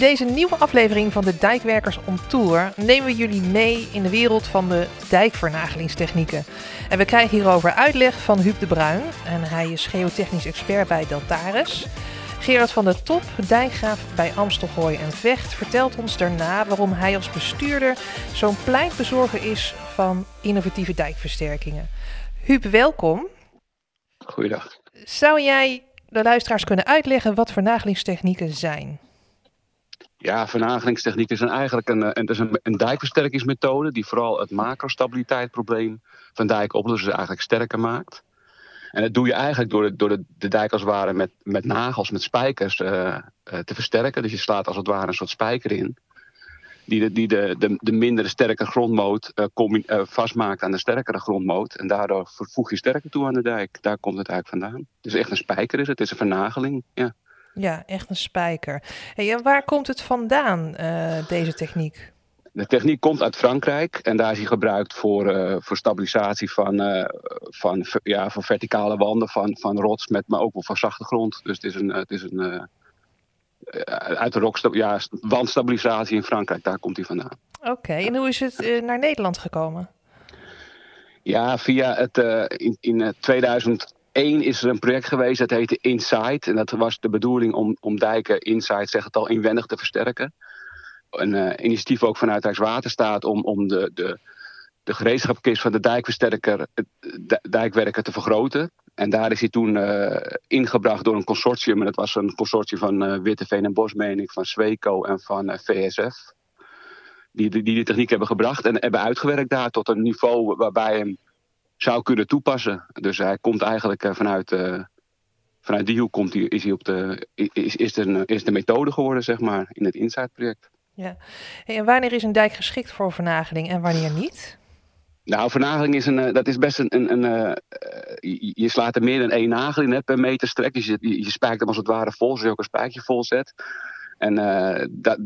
deze nieuwe aflevering van de Dijkwerkers on Tour nemen we jullie mee in de wereld van de dijkvernagelingstechnieken. En we krijgen hierover uitleg van Huub de Bruin. En hij is geotechnisch expert bij Deltares. Gerard van der Top, dijkgraaf bij Amstelgooi en Vecht, vertelt ons daarna waarom hij als bestuurder zo'n pleitbezorger is van innovatieve dijkversterkingen. Huub, welkom. Goeiedag. Zou jij de luisteraars kunnen uitleggen wat vernagelingstechnieken zijn? Ja, vernagelingstechnieken zijn eigenlijk een, een, is een, dijkversterkingsmethode die vooral het macrostabiliteitsprobleem van dijk oplost, dus eigenlijk sterker maakt. En dat doe je eigenlijk door de, door de, de dijk als het ware met, met nagels, met spijkers uh, uh, te versterken. Dus je slaat als het ware een soort spijker in. Die de, die de, de, de mindere sterke grondmoot vastmaakt aan de sterkere grondmoot. En daardoor voeg je sterker toe aan de dijk. Daar komt het eigenlijk vandaan. Dus echt een spijker is het. Het is een vernageling. Ja, ja echt een spijker. Hey, en waar komt het vandaan, deze techniek? De techniek komt uit Frankrijk en daar is hij gebruikt voor, uh, voor stabilisatie van, uh, van, ja, van verticale wanden, van, van rots, met, maar ook wel van zachte grond. Dus het is een, het is een uit de rock, ja, wandstabilisatie in Frankrijk, daar komt hij vandaan. Oké, okay, en hoe is het naar Nederland gekomen? Ja, via het, in, in 2001 is er een project geweest, dat heette Inside. En dat was de bedoeling om, om dijken, Inside zeg het al, inwendig te versterken een uh, initiatief ook vanuit Rijkswaterstaat om, om de, de, de gereedschapkist van de dijkversterker, de dijkwerker te vergroten. En daar is hij toen uh, ingebracht door een consortium. En dat was een consortium van uh, Witteveen en Bos, ik, van Sweco en van VSF. Die, die, die techniek hebben gebracht en hebben uitgewerkt daar tot een niveau waarbij hem zou kunnen toepassen. Dus hij komt eigenlijk vanuit, vanuit die hoek komt hij, is, hij op de, is, is, de, is de methode geworden, zeg maar, in het Insight-project. Ja. en wanneer is een dijk geschikt voor vernageling en wanneer niet? Nou, vernageling is, een, dat is best een. een, een uh, je, slaat er meer dan één nagel in hè, per meter strek. Dus je, je spijkt hem als het ware vol, zoals je ook een spijkje vol zet. En uh, dat,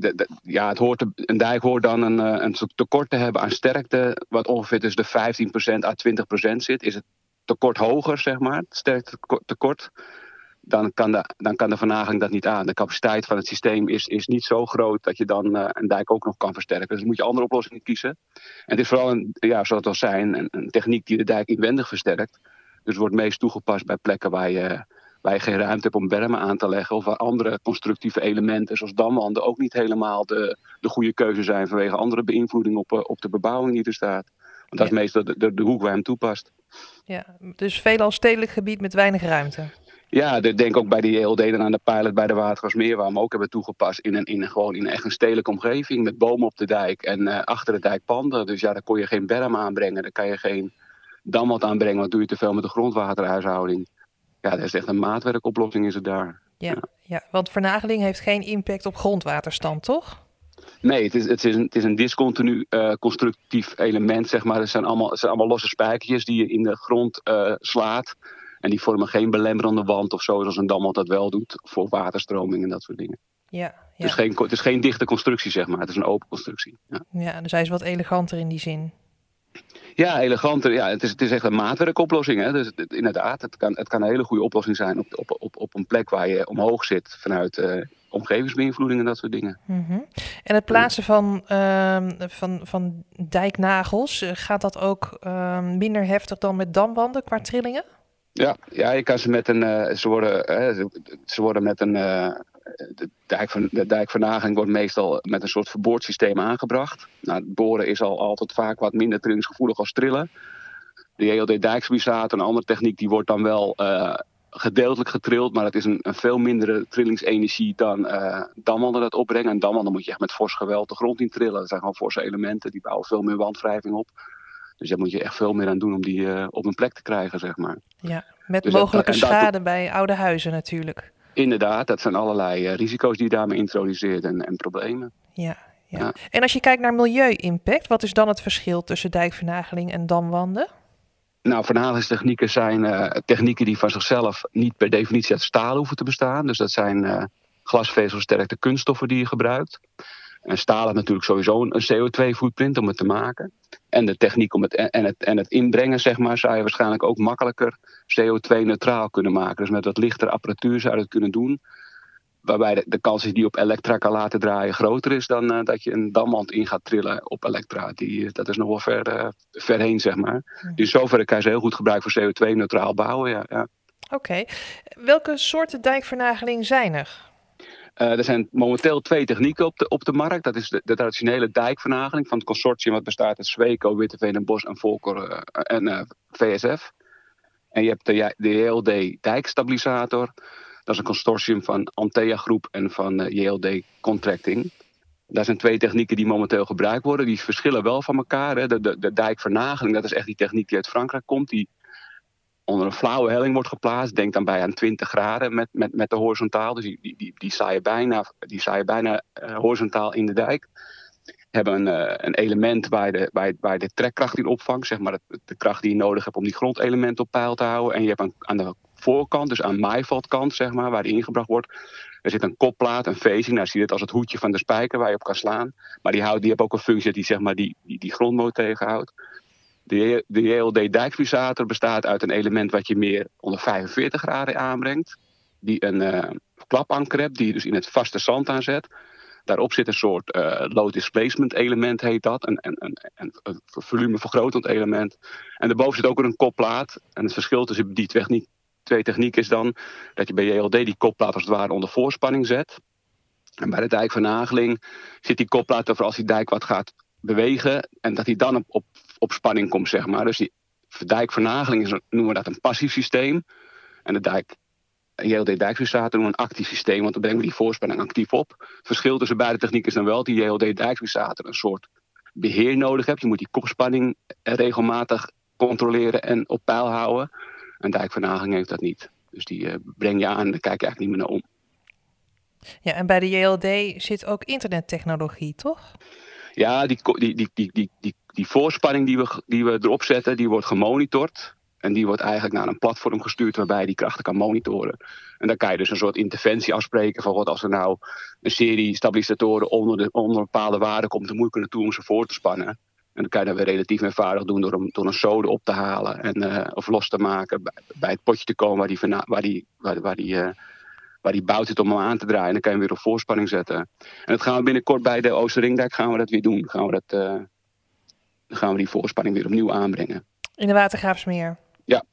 ja, het hoort, een dijk hoort dan een, een tekort te hebben aan sterkte, wat ongeveer tussen de 15% à 20% zit. Is het tekort hoger, zeg maar, het sterkte tekort, dan kan, de, dan kan de vernageling dat niet aan. De capaciteit van het systeem is, is niet zo groot dat je dan uh, een dijk ook nog kan versterken. Dus moet je andere oplossingen kiezen. En het is vooral, een, ja, zoals het al zijn, een, een techniek die de dijk inwendig versterkt. Dus wordt meest toegepast bij plekken waar je, waar je geen ruimte hebt om bermen aan te leggen. Of waar andere constructieve elementen, zoals damwanden, ook niet helemaal de, de goede keuze zijn vanwege andere beïnvloeding op, op de bebouwing die er staat. Want dat is meestal de, de, de hoek waar hem toepast. Ja, dus veelal stedelijk gebied met weinig ruimte. Ja, ik denk ook bij die ELD en aan de pilot bij de Watergasmeer, waar we hem ook hebben toegepast in een, in een, gewoon in echt een stedelijke omgeving met bomen op de dijk en uh, achter de dijk panden. Dus ja, daar kon je geen berm aanbrengen, daar kan je geen damwand aanbrengen, want doe je te veel met de grondwaterhuishouding. Ja, dat is echt een maatwerkoplossing is het daar. Ja, ja. ja want vernageling heeft geen impact op grondwaterstand, toch? Nee, het is, het is een, het is een discontinu uh, constructief element, zeg maar. Het zijn allemaal, het zijn allemaal losse spijkertjes die je in de grond uh, slaat. En die vormen geen belemmerende wand of zo, zoals een damwand dat wel doet, voor waterstroming en dat soort dingen. Ja, ja. Het, is geen, het is geen dichte constructie, zeg maar. Het is een open constructie. Ja, ja dus hij is wat eleganter in die zin. Ja, eleganter. Ja, het, is, het is echt een maatwerkoplossing. Hè? Dus het, inderdaad, het kan, het kan een hele goede oplossing zijn op, op, op, op een plek waar je omhoog zit vanuit uh, omgevingsbeïnvloeding en dat soort dingen. Mm -hmm. En het plaatsen van, uh, van, van dijknagels, eh, gaat dat ook uh, minder heftig dan met damwanden qua trillingen? Ja, ja, je kan ze met een. Uh, ze, worden, ze worden met een. De, dijk van, de dijkvernaging wordt meestal met een soort verboordsysteem aangebracht. Nou, boren is al altijd vaak wat minder trillingsgevoelig als trillen. De ELD dijksbisaat, een andere techniek, die wordt dan wel gedeeltelijk getrild, maar het is een, een veel mindere trillingsenergie dan uh, damwanden dat opbrengen. En damwanden moet je echt met fors geweld de grond in trillen. Dat zijn gewoon forse elementen, die bouwen veel meer wandwrijving op. Dus daar moet je echt veel meer aan doen om die uh, op een plek te krijgen, zeg maar. Ja, met dus mogelijke dat, schade dat, bij oude huizen natuurlijk. Inderdaad, dat zijn allerlei uh, risico's die je daarmee introduceert en, en problemen. Ja, ja, ja. En als je kijkt naar milieu-impact, wat is dan het verschil tussen dijkvernageling en damwanden? Nou, vernagellingstechnieken zijn uh, technieken die van zichzelf niet per definitie uit staal hoeven te bestaan. Dus dat zijn uh, glasvezelsterkte kunststoffen die je gebruikt. En staal heeft natuurlijk sowieso een CO2-footprint om het te maken. En de techniek om het, en, het, en het inbrengen, zeg maar, zou je waarschijnlijk ook makkelijker CO2-neutraal kunnen maken. Dus met wat lichter apparatuur zou je het kunnen doen. waarbij de, de kans die die op elektra kan laten draaien groter is dan uh, dat je een damwand in gaat trillen op elektra. Die, dat is nog wel ver, uh, ver heen, zeg maar. Hmm. Dus zover kan je ze heel goed gebruiken voor CO2-neutraal bouwen, ja. ja. Oké. Welke soorten dijkvernageling zijn er? Uh, er zijn momenteel twee technieken op de, op de markt. Dat is de, de traditionele dijkvernageling van het consortium wat bestaat uit Sweco, Witteveen en Bos en Volker en VSF. En je hebt de, de JLD dijkstabilisator. Dat is een consortium van Antea Groep en van eh, JLD Contracting. Daar zijn twee technieken die momenteel gebruikt worden. Die verschillen wel van elkaar. Hè. De, de, de dijkvernageling, dat is echt die techniek die uit Frankrijk komt. Die onder een flauwe helling wordt geplaatst. Denk dan bij aan 20 graden met, met, met de horizontaal. Dus die, die, die, die sta je bijna, die sta je bijna uh, horizontaal in de dijk. Hebben een, uh, een element waar de, waar, de trekkracht in opvangt. Zeg maar de, de kracht die je nodig hebt om die grondelementen op peil te houden. En je hebt een, aan de voorkant, dus aan maaivatkant, zeg maar, waar die ingebracht wordt. Er zit een kopplaat, een facing. Nou, zie je het als het hoedje van de spijker waar je op kan slaan. Maar die, houdt, die heeft ook een functie die zeg maar, die, die, die grondmoot tegenhoudt. De, de JLD dijkfrisator bestaat uit een element wat je meer onder 45 graden aanbrengt. Die een uh, klapanker hebt, die je dus in het vaste zand aanzet. Daarop zit een soort uh, low displacement element, heet dat. Een, een, een, volumevergrotend element. En daarboven zit ook een kopplaat. En het verschil tussen die techniek, twee technieken is dan dat je bij JLD die kopplaat als het ware onder voorspanning zet. En bij de dijkvernageling zit die kopplaat er voor als die dijk wat gaat bewegen en dat hij dan op, op, op spanning komt, zeg maar. Dus die dijkvernageling is, noemen we dat een passief systeem. En de dijk, JLD dijkfixator noemen we een actief systeem, want dan brengen we die voorspanning actief op. Het verschil tussen beide technieken is dan wel dat die JLD dijkfixator een soort beheer nodig hebt. Je moet die kopspanning regelmatig controleren en op peil houden. Een dijkvernageling heeft dat niet. Dus die uh, breng je aan en daar kijk je eigenlijk niet meer naar om. Ja, en bij de JLD zit ook internettechnologie, toch? Ja, die, die, die, die, die, die, die voorspanning die we, die we erop zetten, die wordt gemonitord. En die wordt eigenlijk naar een platform gestuurd waarbij je die krachten kan monitoren. En dan kan je dus een soort interventie afspreken van wat als er nou een serie stabilisatoren onder, de, onder een bepaalde waarde komt, dan moet je naartoe om ze voor te spannen. En dan kan je dat weer relatief eenvoudig doen door, hem, door een sode op te halen en, uh, of los te maken. Bij, het potje te komen waar die, waar die, waar, die, uh, waar die bout zit om hem aan te draaien. En dan kan je hem weer op voorspanning zetten. En dat gaan we binnenkort bij de Oosterringdijk gaan we dat weer doen. Gaan we, dat, uh, dan gaan we die voorspanning weer opnieuw aanbrengen. In de Watergraafsmeer? Ja.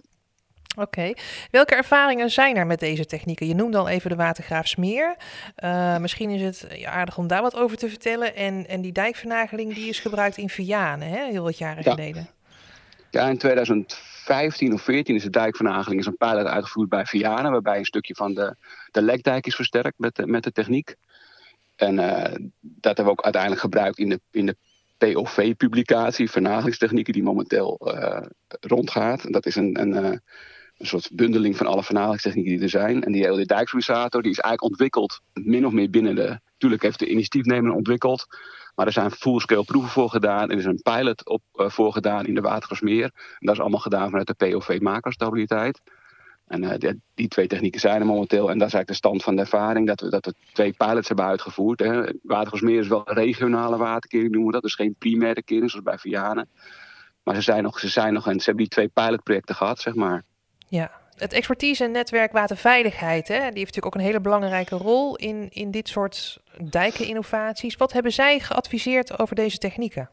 Oké. Welke ervaringen zijn er met deze technieken? Je noemde al even de watergraafsmeer. Uh, misschien is het aardig om daar wat over te vertellen. En, en die dijkvernageling die is gebruikt in Vianen, hè? heel wat jaren geleden. Ja, in 2015 of 14 is de dijkvernageling is een pilot uitgevoerd bij Vianen. Waarbij een stukje van de, de lekdijk is versterkt met de, met de techniek. En uh, dat hebben we ook uiteindelijk gebruikt in de, in de POV-publicatie, vernagelingstechnieken, die momenteel uh, rondgaat. En dat is een, een, uh, een soort bundeling van alle vernagelingstechnieken die er zijn. En die hele dijkfluisator die is eigenlijk ontwikkeld, min of meer binnen de. Natuurlijk heeft de initiatiefnemer ontwikkeld. Maar er zijn full-scale proeven voor gedaan. Er is een pilot op, uh, voor gedaan in de Watergasmeer. En dat is allemaal gedaan vanuit de POV macrostabiliteit. En uh, die, twee technieken zijn er momenteel. En dat is eigenlijk de stand van de ervaring. Dat we, dat we twee pilots hebben uitgevoerd. Hè. Watergasmeer is wel regionale waterkering, noemen we dat. Dus geen primaire kering, zoals bij Vianen. Maar ze zijn nog, ze zijn nog en ze hebben die twee pilotprojecten gehad, zeg maar. Ja, het expertise en netwerk waterveiligheid, hè, die heeft natuurlijk ook een hele belangrijke rol in, in dit soort dijkeninnovaties. Wat hebben zij geadviseerd over deze technieken?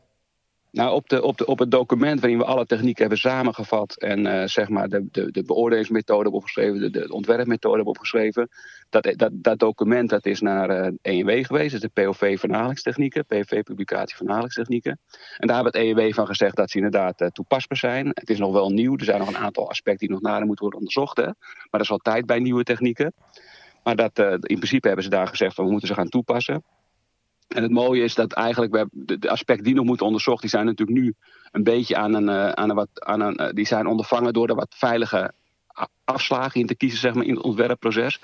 Nou, op, de, op, de, op het document waarin we alle technieken hebben samengevat en uh, zeg maar de, de, de beoordelingsmethode hebben opgeschreven, de, de ontwerpmethode hebben opgeschreven, dat, dat, dat document dat is naar uh, eh, ENW geweest, is de POV vernalingstechnieken, POV publicatie vernalingstechnieken. En daar hebben het ENW van gezegd dat ze inderdaad uh, toepasbaar zijn. Het is nog wel nieuw, er zijn nog een aantal aspecten die nog nader moeten worden onderzocht, maar dat is altijd bij nieuwe technieken. Maar dat, in principe hebben ze daar gezegd van we moeten ze gaan toepassen. En het mooie is dat eigenlijk we de, de aspecten die nog moeten onderzocht, die zijn natuurlijk nu een beetje aan een, uh, aan een wat, aan een, uh, die zijn ondervangen door er wat veilige afslagen in te kiezen, zeg maar, in het ontwerpproces.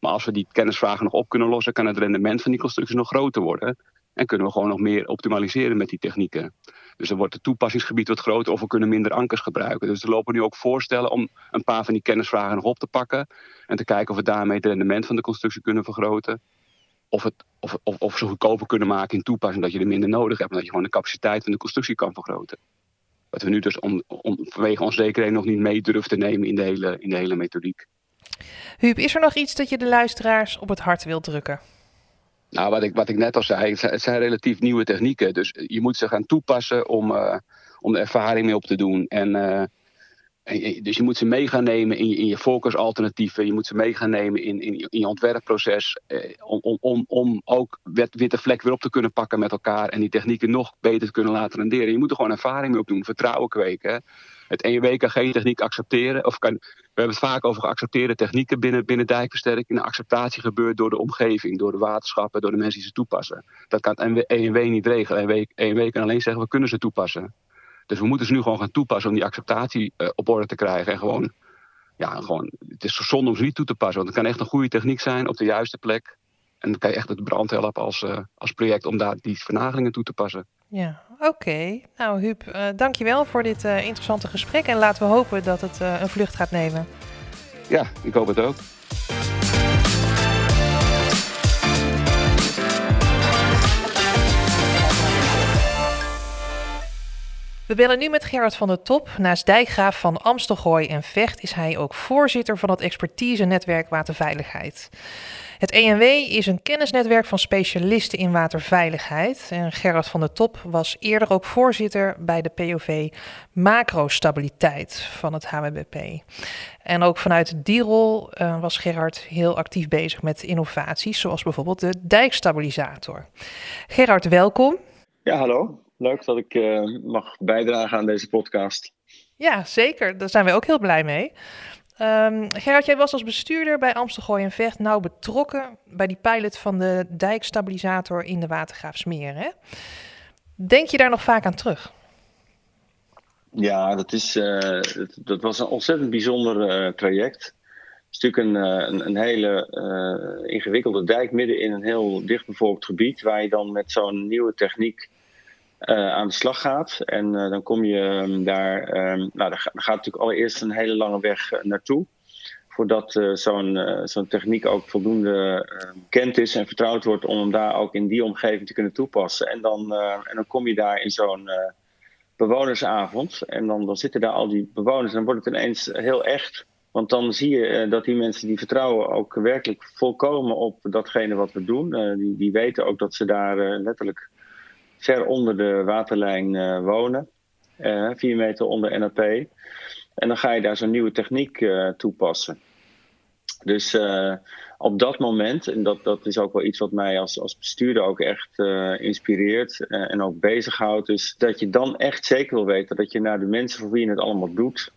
Maar als we die kennisvragen nog op kunnen lossen, kan het rendement van die constructies nog groter worden. En kunnen we gewoon nog meer optimaliseren met die technieken. Dus dan wordt het toepassingsgebied wat groter of we kunnen minder ankers gebruiken. Dus er lopen nu ook voorstellen om een paar van die kennisvragen nog op te pakken. En te kijken of we daarmee het rendement van de constructie kunnen vergroten of, het, of, of, of ze goedkoper kunnen maken in toepassing, dat je er minder nodig hebt, en dat je gewoon de capaciteit van de constructie kan vergroten. Wat we nu dus om, om, vanwege onzekerheid nog niet mee durven te nemen in de hele, in de hele methodiek. Huub, is er nog iets dat je de luisteraars op het hart wilt drukken? Nou, wat ik, wat ik net al zei, het zijn relatief nieuwe technieken. Dus je moet ze gaan toepassen om, uh, om de ervaring mee op te doen. En, uh, en, dus je moet ze mee gaan nemen in je, in je. Je moet ze mee gaan nemen in, in, in je ontwerpproces. Eh, om, om, om, om ook witte vlek weer op te kunnen pakken met elkaar. En die technieken nog beter te kunnen laten renderen. Je moet er gewoon ervaring mee opdoen, vertrouwen kweken het ENW kan geen techniek accepteren. Of kan, we hebben het vaak over geaccepteerde technieken binnen, binnen dijkversterking. De acceptatie gebeurt door de omgeving, door de waterschappen, door de mensen die ze toepassen. Dat kan het ENW niet regelen. ENW kan alleen zeggen, we kunnen ze toepassen. Dus we moeten ze nu gewoon gaan toepassen om die acceptatie uh, op orde te krijgen. En gewoon, ja, gewoon, het is zonde om ze niet toe te passen. Want het kan echt een goede techniek zijn op de juiste plek. En dan kan je echt het brand helpen als, uh, als project om daar die vernagelingen toe te passen. Ja, oké. Nou, Huub, uh, dankjewel voor dit interessante gesprek. En laten we hopen dat het een vlucht gaat nemen. Ja, ik hoop het ook. We bellen nu met Gerard van der Top. Naast dijkgraaf van Amstelgooi en Vecht is hij ook voorzitter van het expertise-netwerk Waterveiligheid. Het ENW is een kennisnetwerk van specialisten in waterveiligheid. En Gerard van der Top was eerder ook voorzitter bij de POV Macrostabiliteit van het HWBP. En ook vanuit die rol uh, was Gerard heel actief bezig met innovaties, zoals bijvoorbeeld de dijkstabilisator. Gerard, welkom. Ja, hallo. Leuk dat ik uh, mag bijdragen aan deze podcast. Ja, zeker. Daar zijn we ook heel blij mee. Um, Gerard, jij was als bestuurder bij Amstelgooi en Vecht nauw betrokken bij die pilot van de dijkstabilisator in de Watergraafsmeer. Hè? Denk je daar nog vaak aan terug? Ja, dat, is, uh, dat, was een ontzettend bijzonder uh, traject. Het is natuurlijk een, een, een hele uh, ingewikkelde dijk midden in een heel dichtbevolkt gebied, waar je dan met zo'n nieuwe techniek uh, aan de slag gaat. En uh, dan kom je um, daar, um, nou, daar gaat natuurlijk allereerst een hele lange weg uh, naartoe. Voordat zo'n zo'n techniek ook voldoende bekend is en vertrouwd wordt om hem daar ook in die omgeving te kunnen toepassen. En dan, en dan kom je daar in zo'n bewonersavond. En dan, dan zitten daar al die bewoners. En dan wordt het ineens heel echt. Want dan zie je dat die mensen die vertrouwen ook werkelijk volkomen op datgene wat we doen. die, die weten ook dat ze daar letterlijk ver onder de waterlijn uh, wonen. Uh, vier meter onder NAP. En dan ga je daar zo'n nieuwe techniek uh, toepassen. Dus op dat moment, en dat, dat is ook wel iets wat mij als, als bestuurder ook echt inspireert en ook bezighoudt, is dat je dan echt zeker wil weten dat je naar de mensen voor wie je het allemaal doet,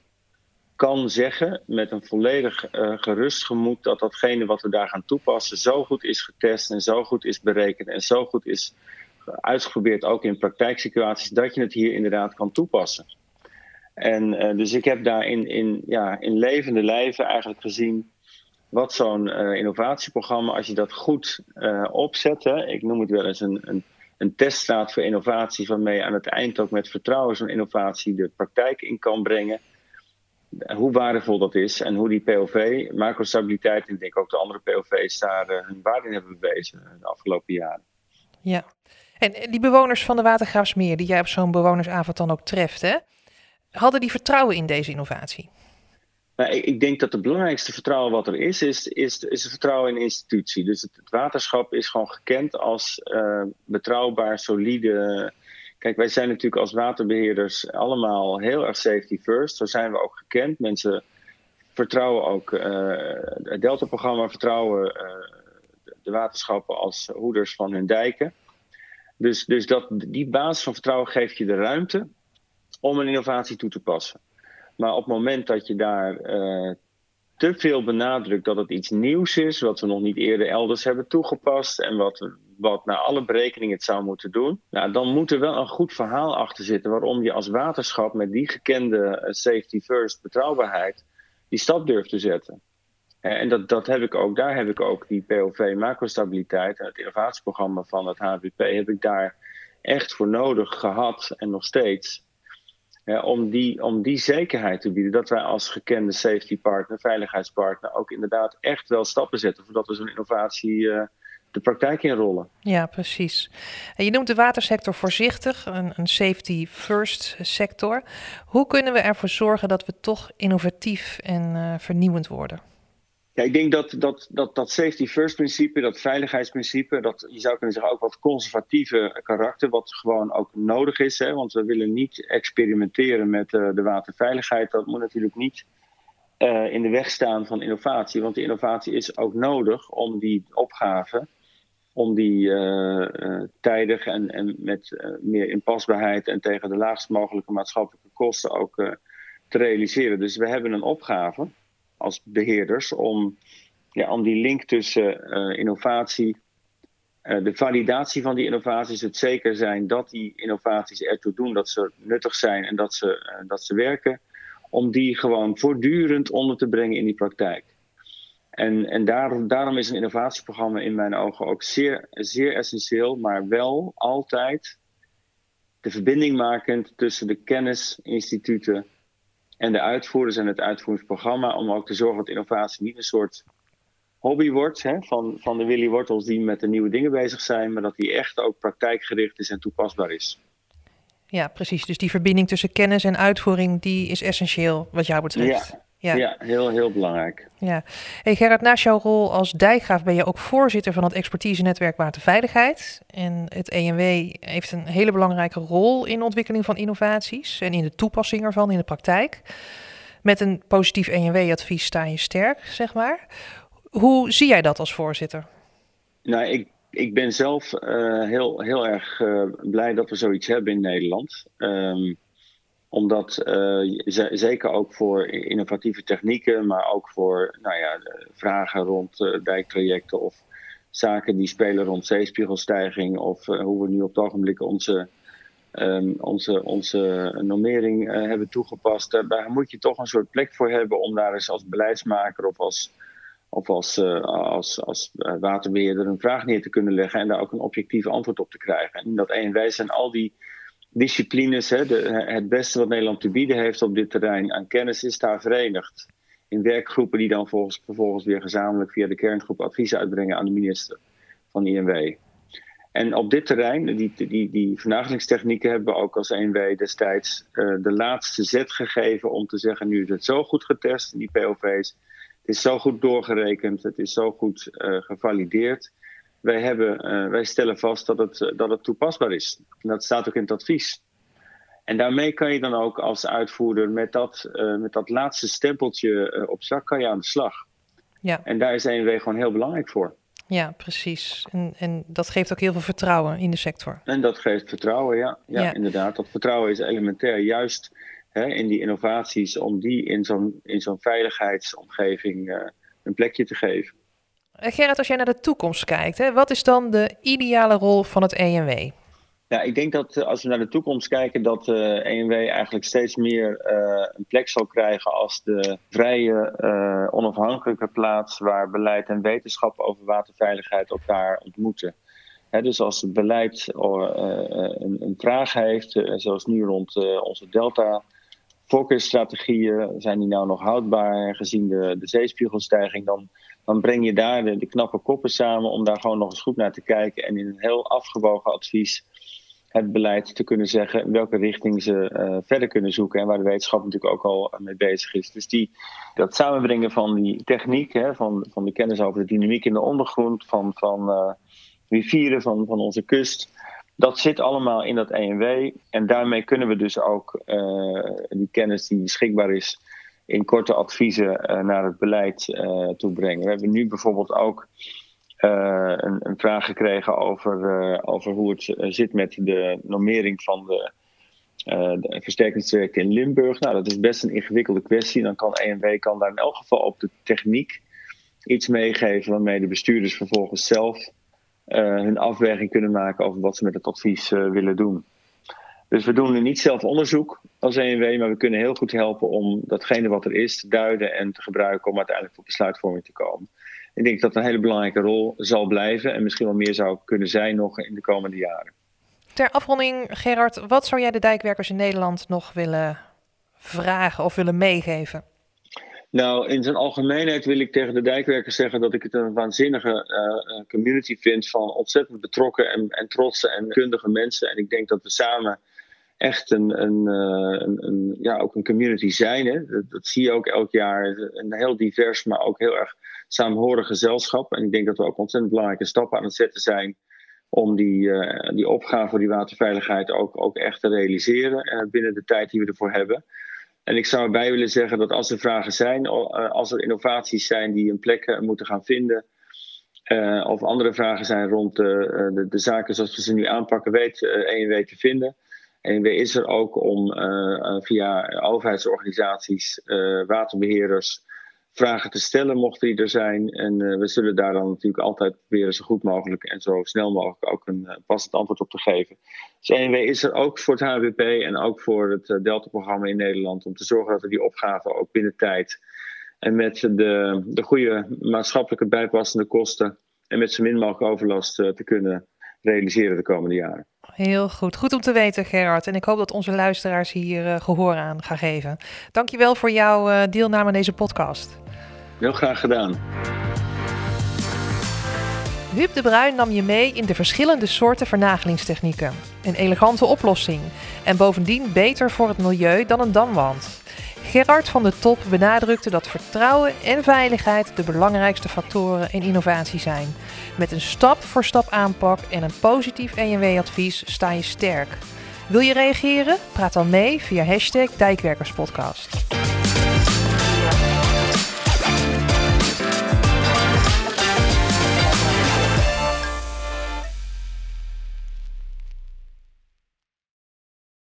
kan zeggen met een volledig gerust gemoed dat datgene wat we daar gaan toepassen zo goed is getest en zo goed is berekend en zo goed is uitgeprobeerd ook in praktijksituaties, dat je het hier inderdaad kan toepassen. En uh, dus ik heb daar in, in, ja, in levende lijven eigenlijk gezien wat zo'n uh, innovatieprogramma, als je dat goed uh, opzet, ik noem het wel eens een, een, een voor innovatie, waarmee aan het eind ook met vertrouwen zo'n innovatie de praktijk in kan brengen. Hoe waardevol dat is en hoe die POV, macrostabiliteit en ik denk ook de andere POV's daar hun waarde in hebben bewezen de afgelopen jaren. Ja, en die bewoners van de Watergraafsmeer, die jij op zo'n bewonersavond dan ook treft, hè, hadden die vertrouwen in deze innovatie? Nou, ik, denk dat het belangrijkste vertrouwen wat er is, is, is, is het vertrouwen in de institutie. Dus het, waterschap is gewoon gekend als uh, betrouwbaar, solide. Kijk, wij zijn natuurlijk als waterbeheerders allemaal heel erg safety first. Zo zijn we ook gekend. Mensen vertrouwen ook uh, het Delta-programma, vertrouwen uh, de waterschappen als hoeders van hun dijken. Dus, dus dat, die basis van vertrouwen geeft je de ruimte om een innovatie toe te passen. Maar op het moment dat je daar uh, te veel benadrukt dat het iets nieuws is, wat we nog niet eerder elders hebben toegepast en wat, wat naar alle berekeningen het zou moeten doen, nou, dan moet er wel een goed verhaal achter zitten waarom je als waterschap met die gekende safety first betrouwbaarheid die stap durft te zetten. En dat, dat heb ik ook, daar heb ik ook die POV macrostabiliteit en het innovatieprogramma van het HBP heb ik daar echt voor nodig gehad en nog steeds. om, die, om die zekerheid te bieden dat wij als gekende safety partner, veiligheidspartner ook inderdaad echt wel stappen zetten voordat we zo'n innovatie uh, de praktijk inrollen. Ja, precies. En je noemt de watersector voorzichtig, een, een safety first sector. Hoe kunnen we ervoor zorgen dat we toch innovatief en vernieuwend worden? Ik denk dat dat, dat, dat safety first principe, dat veiligheidsprincipe, dat je zou kunnen zeggen ook wat conservatieve karakter, wat gewoon ook nodig is. Hè, want we willen niet experimenteren met uh, de waterveiligheid. Dat moet natuurlijk niet uh, in de weg staan van innovatie. Want die innovatie is ook nodig om die opgave, om die uh, tijdig en, en met meer inpasbaarheid en tegen de laagst mogelijke maatschappelijke kosten ook te realiseren. Dus we hebben een opgave als beheerders om, ja, om die link tussen uh, innovatie, uh, de validatie van die innovaties, het zeker zijn dat die innovaties ertoe doen dat ze nuttig zijn en dat ze, uh, dat ze werken, om die gewoon voortdurend onder te brengen in die praktijk. En, en daar, daarom is een innovatieprogramma in mijn ogen ook zeer, zeer essentieel, maar wel altijd de verbinding makend tussen de kennisinstituten en de uitvoerders en het uitvoeringsprogramma. Om ook te zorgen dat innovatie niet een soort hobby wordt hè, van, van de Willy Wortels die met de nieuwe dingen bezig zijn, maar dat die echt ook praktijkgericht is en toepasbaar is. Ja, precies. Dus die verbinding tussen kennis en uitvoering, die is essentieel wat jou betreft. Ja. Ja. ja, heel, heel belangrijk. Ja. Hey Gerard, naast jouw rol als dijkgraaf ben je ook voorzitter van het expertise-netwerk Waterveiligheid. En het ENW heeft een hele belangrijke rol in de ontwikkeling van innovaties en in de toepassing ervan in de praktijk. Met een positief ENW-advies sta je sterk, zeg maar. Hoe zie jij dat als voorzitter? Nou, ik, ik ben zelf uh, heel, heel erg uh, blij dat we zoiets hebben in Nederland. Um, omdat uh, zeker ook voor innovatieve technieken, maar ook voor nou ja, vragen rond dijktrajecten of zaken die spelen rond zeespiegelstijging of uh, hoe we nu op het ogenblik onze, um, onze, onze normering hebben toegepast. daar moet je toch een soort plek voor hebben om daar eens als beleidsmaker of als, of als, als, als waterbeheerder een vraag neer te kunnen leggen en daar ook een objectief antwoord op te krijgen. En dat één wij zijn al die disciplines, het beste wat Nederland te bieden heeft op dit terrein aan kennis, is daar verenigd. In werkgroepen die dan volgens, vervolgens weer gezamenlijk via de kerngroep adviezen uitbrengen aan de minister van INW. En op dit terrein, die, die, die vernagelingstechnieken hebben we ook als INW destijds uh, de laatste zet gegeven om te zeggen: nu is het zo goed getest, die POV's. Het is zo goed doorgerekend, het is zo goed uh, gevalideerd wij, hebben, uh, wij stellen vast dat het, uh, dat het toepasbaar is. En dat staat ook in het advies. En daarmee kan je dan ook als uitvoerder met dat, uh, met dat laatste stempeltje op zak kan je aan de slag. Ja. En daar is ENW gewoon heel belangrijk voor. Ja, precies. En, en dat geeft ook heel veel vertrouwen in de sector. En dat geeft vertrouwen, ja. Ja, ja. inderdaad. Dat vertrouwen is elementair. Juist hè, in die innovaties, om die in zo'n, in zo'n veiligheidsomgeving een plekje te geven. Eh, Gerrit, als jij naar de toekomst kijkt, hè, wat is dan de ideale rol van het ENW? Ja, ik denk dat eh, als we naar de toekomst kijken, dat de uh, ENW eigenlijk steeds meer een plek zal krijgen als de vrije, onafhankelijke plaats waar beleid en wetenschap over waterveiligheid elkaar ontmoeten. Dus als het beleid een, een, vraag heeft, zoals nu rond onze Delta. Voorkeursstrategieën, zijn die nou nog houdbaar gezien de, de zeespiegelstijging? Dan dan breng je daar de, knappe koppen samen om daar gewoon nog eens goed naar te kijken en in een heel afgewogen advies het beleid te kunnen zeggen welke richting ze uh, verder kunnen zoeken en waar de wetenschap natuurlijk ook al mee bezig is. Dus die, dat samenbrengen van die techniek, hè, van, van de kennis over de dynamiek in de ondergrond, van, van uh, rivieren, van, van onze kust, dat zit allemaal in dat ENW. En daarmee kunnen we dus ook uh, die kennis die beschikbaar is in korte adviezen uh, naar het beleid uh, toe brengen. We hebben nu bijvoorbeeld ook uh, een, een, vraag gekregen over, over hoe het zit met de normering van de, de versterkingstrajecten in Limburg. Nou, dat is best een ingewikkelde kwestie. Dan kan ENW kan daar in elk geval op de techniek iets meegeven waarmee de bestuurders vervolgens zelf hun afweging kunnen maken over wat ze met het advies willen doen. Dus we doen niet zelf onderzoek als ENW, maar we kunnen heel goed helpen om datgene wat er is te duiden en te gebruiken om uiteindelijk tot besluitvorming te komen. Ik denk dat een hele belangrijke rol zal blijven en misschien wel meer zou kunnen zijn nog in de komende jaren. Ter afronding, Gerard, wat zou jij de dijkwerkers in Nederland nog willen vragen of willen meegeven? Nou, in zijn algemeenheid wil ik tegen de dijkwerkers zeggen dat ik het een waanzinnige uh, community vind van ontzettend betrokken en, en trotse en kundige mensen. En ik denk dat we samen echt een, een, een, een, ja, ook een community zijn. Hè. Dat, zie je ook elk jaar. Een heel divers, maar ook heel erg saamhorig gezelschap. En ik denk dat we ook ontzettend belangrijke stappen aan het zetten zijn om die, uh, die opgave voor die waterveiligheid ook, ook echt te realiseren uh, binnen de tijd die we ervoor hebben. En ik zou erbij willen zeggen dat als er vragen zijn, als er innovaties zijn die een plek moeten gaan vinden, of andere vragen zijn rond de, de, de, zaken zoals we ze nu aanpakken, weet ENW te vinden. ENW is er ook om via overheidsorganisaties, waterbeheerders, vragen te stellen, mochten die er zijn. En we zullen daar dan natuurlijk altijd proberen zo goed mogelijk en zo snel mogelijk ook een passend antwoord op te geven. Dus ENW is er ook voor het HWP en ook voor het Delta-programma in Nederland om te zorgen dat we die opgave ook binnen tijd en met de, de goede maatschappelijke bijpassende kosten en met zo min mogelijk overlast te kunnen realiseren de komende jaren. Heel goed. Goed om te weten, Gerard. En ik hoop dat onze luisteraars hier uh, gehoor aan gaan geven. Dankjewel voor jouw uh, deelname aan deze podcast. Heel graag gedaan. Huub de Bruin nam je mee in de verschillende soorten vernagelingstechnieken. Een elegante oplossing. En bovendien beter voor het milieu dan een damwand. Gerard van de Top benadrukte dat vertrouwen en veiligheid de belangrijkste factoren in innovatie zijn. Met een stap-voor-stap aanpak en een positief ENW-advies sta je sterk. Wil je reageren? Praat dan mee via hashtag Dijkwerkerspodcast.